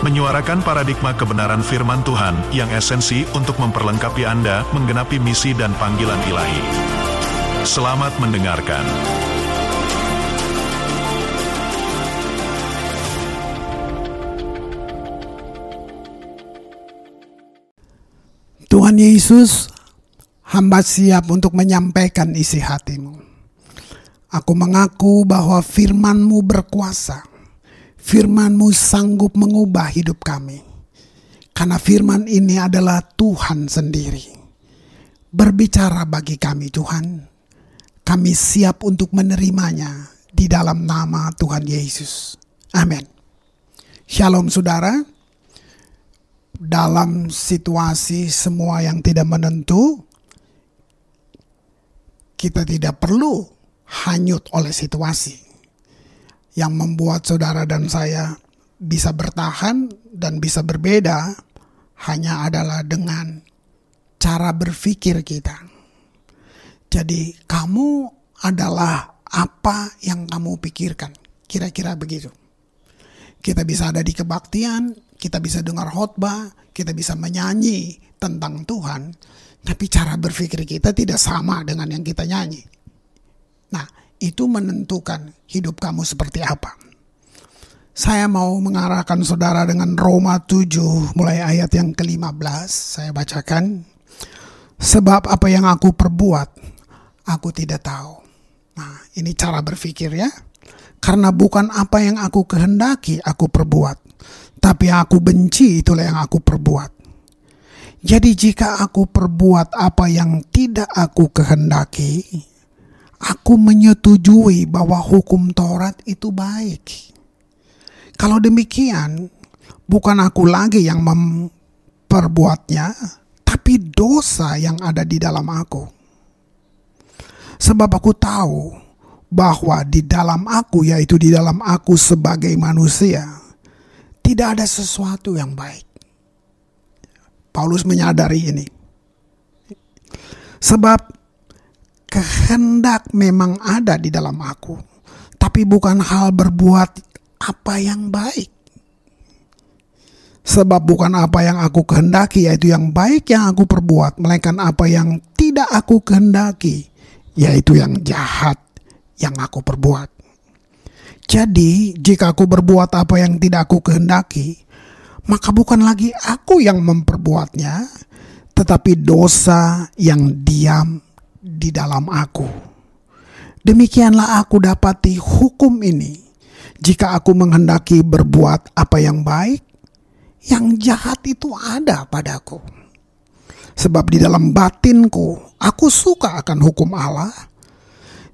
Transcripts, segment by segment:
menyuarakan paradigma kebenaran firman Tuhan yang esensi untuk memperlengkapi Anda menggenapi misi dan panggilan ilahi. Selamat mendengarkan. Tuhan Yesus, hamba siap untuk menyampaikan isi hatimu. Aku mengaku bahwa firmanmu berkuasa. Firmanmu sanggup mengubah hidup kami. Karena firman ini adalah Tuhan sendiri. Berbicara bagi kami Tuhan. Kami siap untuk menerimanya di dalam nama Tuhan Yesus. Amin. Shalom saudara. Dalam situasi semua yang tidak menentu, kita tidak perlu hanyut oleh situasi yang membuat saudara dan saya bisa bertahan dan bisa berbeda hanya adalah dengan cara berpikir kita. Jadi kamu adalah apa yang kamu pikirkan. Kira-kira begitu. Kita bisa ada di kebaktian, kita bisa dengar khotbah, kita bisa menyanyi tentang Tuhan, tapi cara berpikir kita tidak sama dengan yang kita nyanyi. Nah, itu menentukan hidup kamu seperti apa. Saya mau mengarahkan saudara dengan Roma 7 mulai ayat yang ke-15. Saya bacakan. Sebab apa yang aku perbuat, aku tidak tahu. Nah, ini cara berpikir ya. Karena bukan apa yang aku kehendaki aku perbuat, tapi yang aku benci itulah yang aku perbuat. Jadi jika aku perbuat apa yang tidak aku kehendaki, aku menyetujui bahwa hukum Taurat itu baik. Kalau demikian, bukan aku lagi yang memperbuatnya, tapi dosa yang ada di dalam aku. Sebab aku tahu bahwa di dalam aku, yaitu di dalam aku sebagai manusia, tidak ada sesuatu yang baik. Paulus menyadari ini. Sebab kehendak memang ada di dalam aku, tapi bukan hal berbuat apa yang baik. Sebab bukan apa yang aku kehendaki, yaitu yang baik yang aku perbuat, melainkan apa yang tidak aku kehendaki, yaitu yang jahat yang aku perbuat. Jadi, jika aku berbuat apa yang tidak aku kehendaki, maka bukan lagi aku yang memperbuatnya, tetapi dosa yang diam di dalam aku. Demikianlah aku dapati hukum ini. Jika aku menghendaki berbuat apa yang baik, yang jahat itu ada padaku. Sebab di dalam batinku, aku suka akan hukum Allah,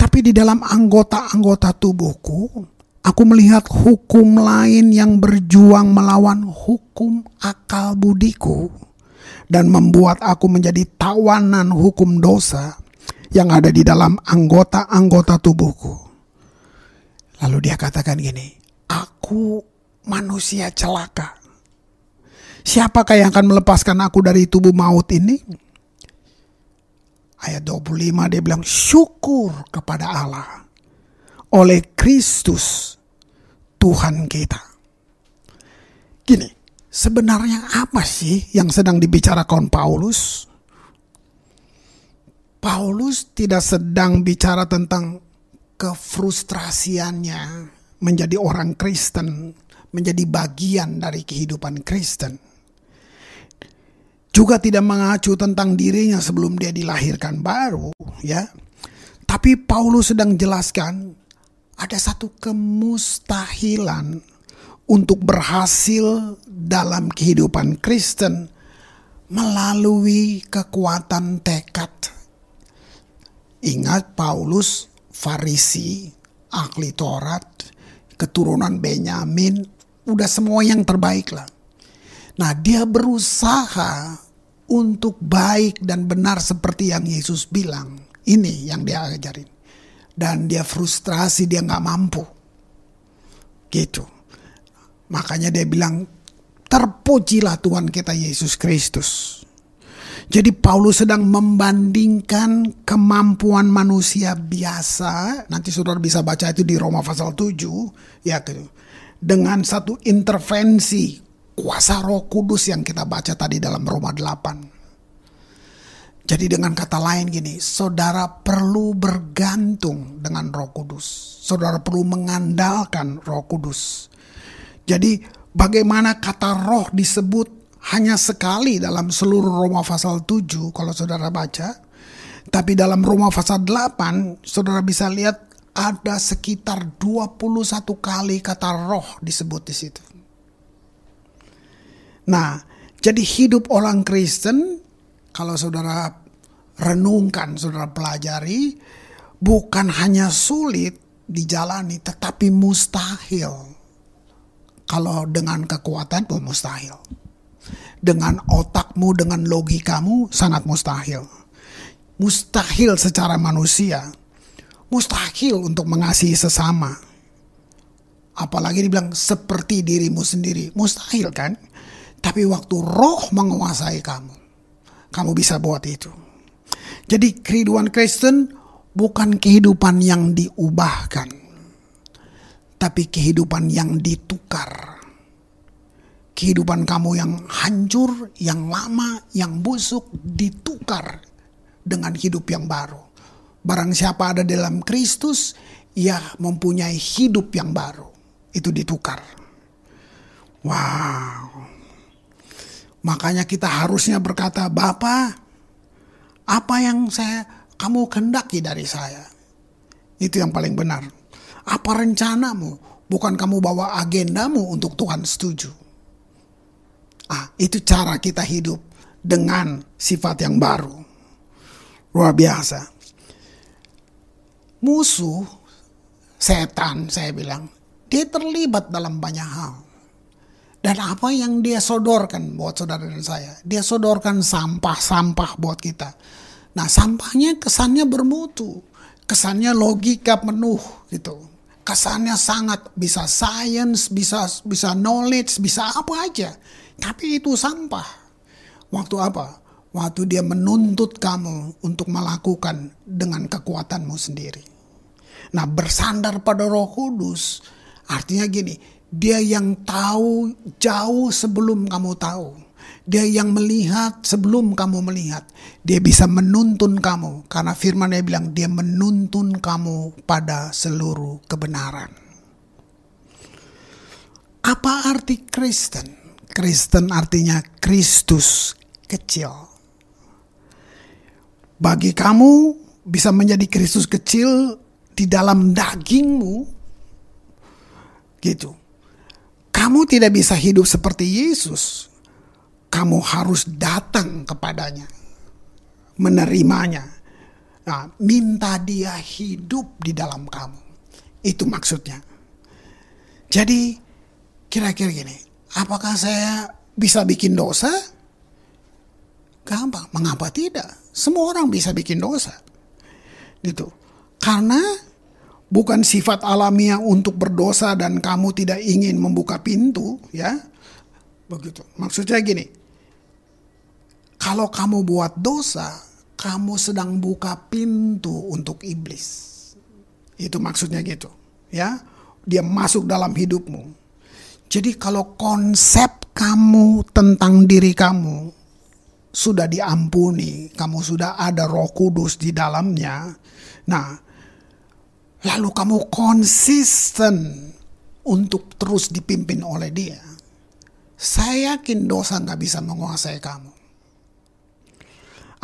tapi di dalam anggota-anggota tubuhku, aku melihat hukum lain yang berjuang melawan hukum akal budiku dan membuat aku menjadi tawanan hukum dosa yang ada di dalam anggota-anggota tubuhku. Lalu dia katakan gini, aku manusia celaka. Siapakah yang akan melepaskan aku dari tubuh maut ini? Ayat 25 dia bilang syukur kepada Allah oleh Kristus Tuhan kita. Gini, sebenarnya apa sih yang sedang dibicarakan Paulus? Paulus tidak sedang bicara tentang kefrustrasiannya menjadi orang Kristen, menjadi bagian dari kehidupan Kristen. Juga tidak mengacu tentang dirinya sebelum dia dilahirkan baru, ya. Tapi Paulus sedang jelaskan ada satu kemustahilan untuk berhasil dalam kehidupan Kristen melalui kekuatan tekad. Ingat Paulus Farisi, ahli Taurat, keturunan Benyamin, udah semua yang terbaik lah. Nah dia berusaha untuk baik dan benar seperti yang Yesus bilang. Ini yang dia ajarin. Dan dia frustrasi, dia nggak mampu. Gitu. Makanya dia bilang, terpujilah Tuhan kita Yesus Kristus. Jadi Paulus sedang membandingkan kemampuan manusia biasa, nanti saudara bisa baca itu di Roma pasal 7, ya. Dengan satu intervensi kuasa Roh Kudus yang kita baca tadi dalam Roma 8. Jadi dengan kata lain gini, saudara perlu bergantung dengan Roh Kudus. Saudara perlu mengandalkan Roh Kudus. Jadi bagaimana kata roh disebut hanya sekali dalam seluruh Roma pasal 7 kalau saudara baca. Tapi dalam Roma pasal 8 saudara bisa lihat ada sekitar 21 kali kata roh disebut di situ. Nah, jadi hidup orang Kristen kalau saudara renungkan, saudara pelajari bukan hanya sulit dijalani tetapi mustahil. Kalau dengan kekuatan pun mustahil dengan otakmu, dengan logikamu sangat mustahil. Mustahil secara manusia. Mustahil untuk mengasihi sesama. Apalagi dibilang seperti dirimu sendiri. Mustahil kan? Tapi waktu roh menguasai kamu. Kamu bisa buat itu. Jadi kehidupan Kristen bukan kehidupan yang diubahkan. Tapi kehidupan yang ditukar kehidupan kamu yang hancur, yang lama, yang busuk ditukar dengan hidup yang baru. Barang siapa ada dalam Kristus, ia mempunyai hidup yang baru. Itu ditukar. Wow. Makanya kita harusnya berkata, Bapa, apa yang saya kamu kendaki dari saya? Itu yang paling benar. Apa rencanamu? Bukan kamu bawa agendamu untuk Tuhan setuju. Ah, itu cara kita hidup dengan sifat yang baru. Luar biasa. Musuh, setan saya bilang, dia terlibat dalam banyak hal. Dan apa yang dia sodorkan buat saudara dan saya? Dia sodorkan sampah-sampah buat kita. Nah sampahnya kesannya bermutu. Kesannya logika penuh gitu. Kesannya sangat bisa science, bisa bisa knowledge, bisa apa aja. Tapi itu sampah. Waktu apa? Waktu dia menuntut kamu untuk melakukan dengan kekuatanmu sendiri. Nah bersandar pada roh kudus artinya gini. Dia yang tahu jauh sebelum kamu tahu. Dia yang melihat sebelum kamu melihat. Dia bisa menuntun kamu. Karena firman dia bilang dia menuntun kamu pada seluruh kebenaran. Apa arti Kristen? Kristen artinya Kristus kecil. Bagi kamu bisa menjadi Kristus kecil di dalam dagingmu, gitu. Kamu tidak bisa hidup seperti Yesus. Kamu harus datang kepadanya, menerimanya. Nah, minta dia hidup di dalam kamu. Itu maksudnya. Jadi, kira-kira gini, Apakah saya bisa bikin dosa? Gampang. Mengapa tidak? Semua orang bisa bikin dosa. Gitu. Karena bukan sifat alamiah untuk berdosa dan kamu tidak ingin membuka pintu, ya. Begitu. Maksudnya gini. Kalau kamu buat dosa, kamu sedang buka pintu untuk iblis. Itu maksudnya gitu, ya. Dia masuk dalam hidupmu jadi kalau konsep kamu tentang diri kamu sudah diampuni, kamu sudah ada Roh Kudus di dalamnya. Nah, lalu kamu konsisten untuk terus dipimpin oleh Dia. Saya yakin dosa nggak bisa menguasai kamu.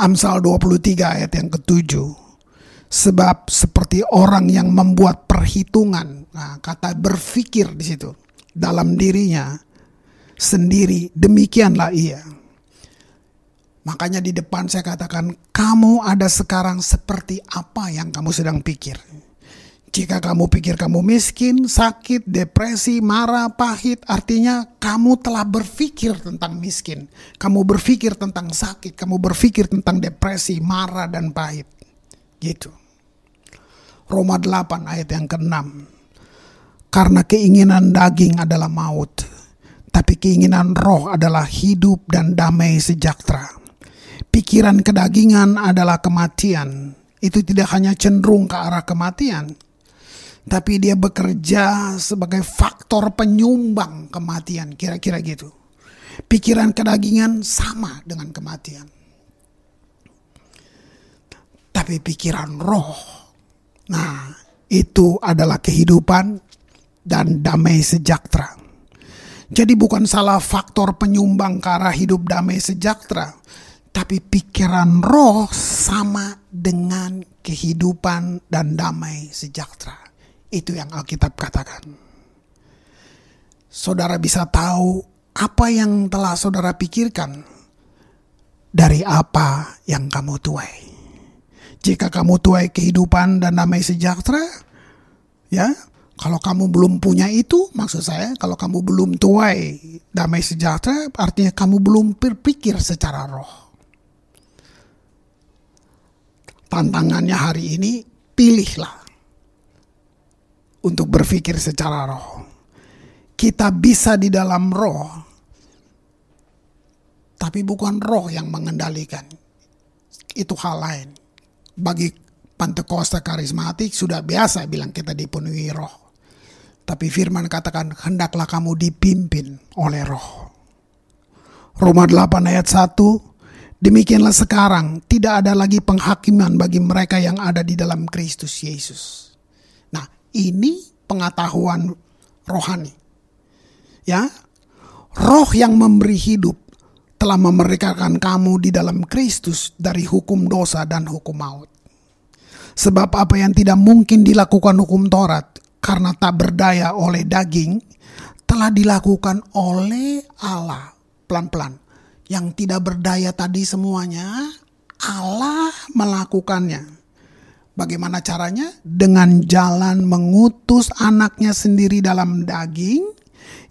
Amsal 23 ayat yang ketujuh. Sebab seperti orang yang membuat perhitungan. Nah, kata berpikir di situ dalam dirinya sendiri, demikianlah ia. Makanya di depan saya katakan, kamu ada sekarang seperti apa yang kamu sedang pikir. Jika kamu pikir kamu miskin, sakit, depresi, marah, pahit, artinya kamu telah berpikir tentang miskin. Kamu berpikir tentang sakit, kamu berpikir tentang depresi, marah, dan pahit. Gitu. Roma 8 ayat yang ke-6. Karena keinginan daging adalah maut, tapi keinginan roh adalah hidup dan damai sejahtera. Pikiran kedagingan adalah kematian. Itu tidak hanya cenderung ke arah kematian, tapi dia bekerja sebagai faktor penyumbang kematian, kira-kira gitu. Pikiran kedagingan sama dengan kematian. Tapi pikiran roh, nah itu adalah kehidupan dan damai sejahtera. Jadi bukan salah faktor penyumbang ke arah hidup damai sejahtera, tapi pikiran roh sama dengan kehidupan dan damai sejahtera. Itu yang Alkitab katakan. Saudara bisa tahu apa yang telah saudara pikirkan dari apa yang kamu tuai. Jika kamu tuai kehidupan dan damai sejahtera, ya, kalau kamu belum punya itu, maksud saya, kalau kamu belum tuai damai sejahtera, artinya kamu belum berpikir secara roh. Tantangannya hari ini, pilihlah untuk berpikir secara roh. Kita bisa di dalam roh, tapi bukan roh yang mengendalikan. Itu hal lain. Bagi Pantekosta karismatik sudah biasa bilang kita dipenuhi roh. Tapi firman katakan hendaklah kamu dipimpin oleh roh. Roma 8 ayat 1 Demikianlah sekarang tidak ada lagi penghakiman bagi mereka yang ada di dalam Kristus Yesus. Ini pengetahuan rohani. Ya. Roh yang memberi hidup telah memerdekakan kamu di dalam Kristus dari hukum dosa dan hukum maut. Sebab apa yang tidak mungkin dilakukan hukum Taurat karena tak berdaya oleh daging telah dilakukan oleh Allah pelan-pelan. Yang tidak berdaya tadi semuanya Allah melakukannya Bagaimana caranya? Dengan jalan mengutus anaknya sendiri dalam daging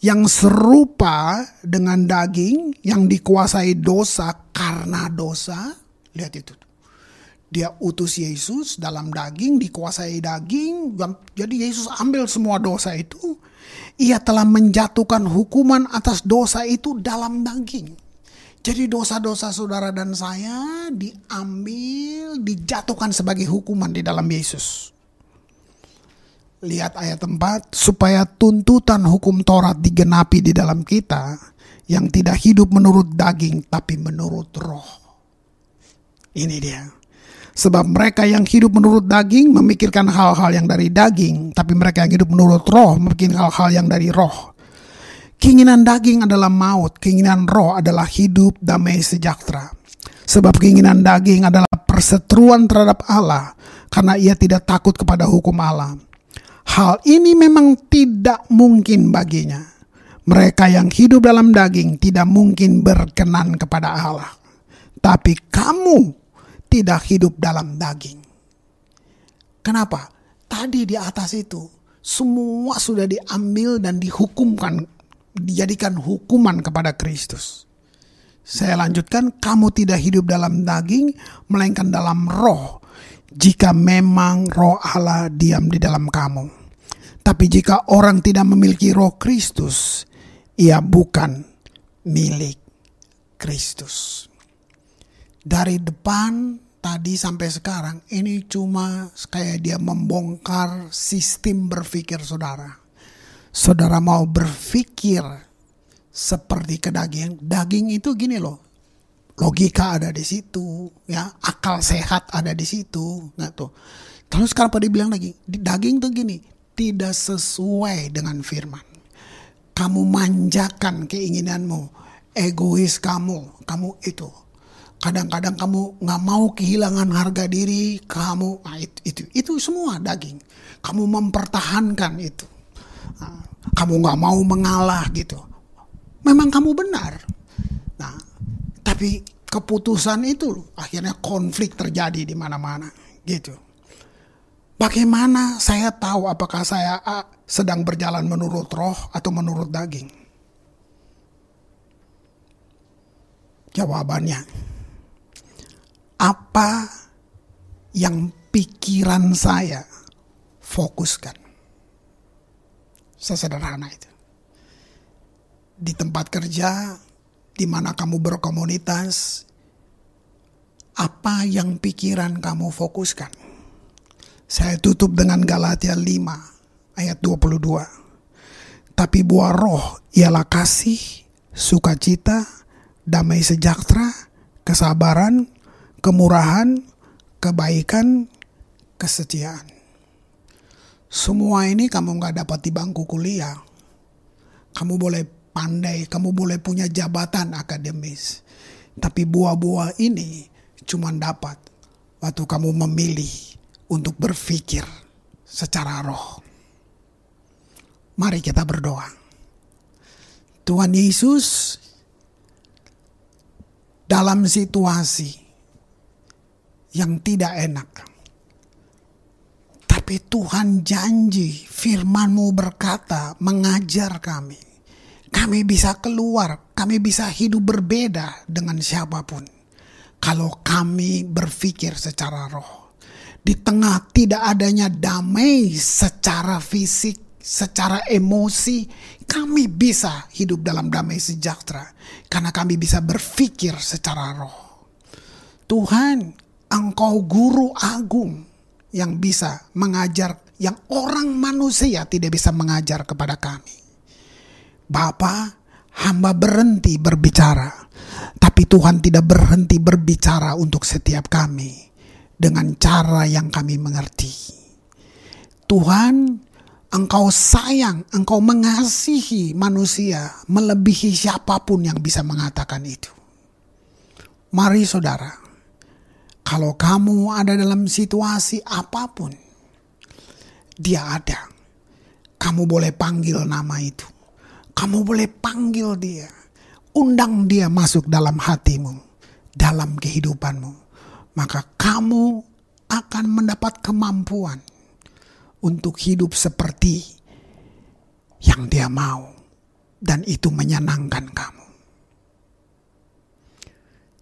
yang serupa dengan daging yang dikuasai dosa karena dosa. Lihat itu. Dia utus Yesus dalam daging, dikuasai daging. Jadi Yesus ambil semua dosa itu. Ia telah menjatuhkan hukuman atas dosa itu dalam daging. Jadi dosa-dosa saudara dan saya diambil, dijatuhkan sebagai hukuman di dalam Yesus. Lihat ayat 4, supaya tuntutan hukum Taurat digenapi di dalam kita, yang tidak hidup menurut daging, tapi menurut roh. Ini dia. Sebab mereka yang hidup menurut daging memikirkan hal-hal yang dari daging, tapi mereka yang hidup menurut roh memikirkan hal-hal yang dari roh. Keinginan daging adalah maut, keinginan roh adalah hidup damai sejahtera. Sebab keinginan daging adalah perseteruan terhadap Allah karena ia tidak takut kepada hukum Allah. Hal ini memang tidak mungkin baginya. Mereka yang hidup dalam daging tidak mungkin berkenan kepada Allah. Tapi kamu tidak hidup dalam daging. Kenapa? Tadi di atas itu semua sudah diambil dan dihukumkan dijadikan hukuman kepada Kristus. Saya lanjutkan, kamu tidak hidup dalam daging, melainkan dalam roh, jika memang roh Allah diam di dalam kamu. Tapi jika orang tidak memiliki roh Kristus, ia bukan milik Kristus. Dari depan tadi sampai sekarang, ini cuma kayak dia membongkar sistem berpikir saudara saudara mau berpikir seperti kedaging, daging itu gini loh. Logika ada di situ, ya, akal sehat ada di situ, nggak tuh. Terus kenapa dibilang lagi, daging tuh gini, tidak sesuai dengan firman. Kamu manjakan keinginanmu, egois kamu, kamu itu. Kadang-kadang kamu nggak mau kehilangan harga diri, kamu, nah itu, itu, itu semua daging. Kamu mempertahankan itu kamu nggak mau mengalah gitu. Memang kamu benar. Nah, tapi keputusan itu akhirnya konflik terjadi di mana-mana gitu. Bagaimana saya tahu apakah saya sedang berjalan menurut roh atau menurut daging? Jawabannya, apa yang pikiran saya fokuskan. Sesederhana itu. Di tempat kerja, di mana kamu berkomunitas, apa yang pikiran kamu fokuskan. Saya tutup dengan Galatia 5 ayat 22. Tapi buah roh ialah kasih, sukacita, damai sejahtera, kesabaran, kemurahan, kebaikan, kesetiaan. Semua ini kamu nggak dapat di bangku kuliah. Kamu boleh pandai, kamu boleh punya jabatan akademis. Tapi buah-buah ini cuma dapat waktu kamu memilih untuk berpikir secara roh. Mari kita berdoa. Tuhan Yesus dalam situasi yang tidak enak. Tapi Tuhan janji, firmanmu berkata, mengajar kami. Kami bisa keluar, kami bisa hidup berbeda dengan siapa pun. Kalau kami berpikir secara roh. Di tengah tidak adanya damai secara fisik, secara emosi, kami bisa hidup dalam damai sejahtera. Karena kami bisa berpikir secara roh. Tuhan, engkau guru agung yang bisa mengajar yang orang manusia tidak bisa mengajar kepada kami. Bapa, hamba berhenti berbicara, tapi Tuhan tidak berhenti berbicara untuk setiap kami dengan cara yang kami mengerti. Tuhan, Engkau sayang, Engkau mengasihi manusia melebihi siapa pun yang bisa mengatakan itu. Mari saudara, kalau kamu ada dalam situasi apa pun, dia ada. Kamu boleh panggil nama itu. Kamu boleh panggil dia. Undang dia masuk dalam hatimu, dalam kehidupanmu. Maka kamu akan mendapat kemampuan untuk hidup seperti yang dia mau. Dan itu menyenangkan kamu.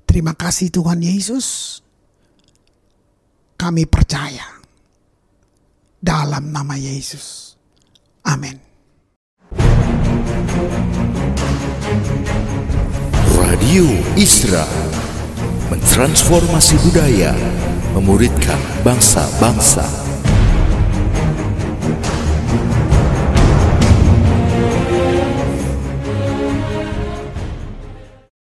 Terima kasih Tuhan Yesus. Kami percaya dalam nama Yesus. Amin. Radio Isra mentransformasi budaya, memuridkan bangsa-bangsa.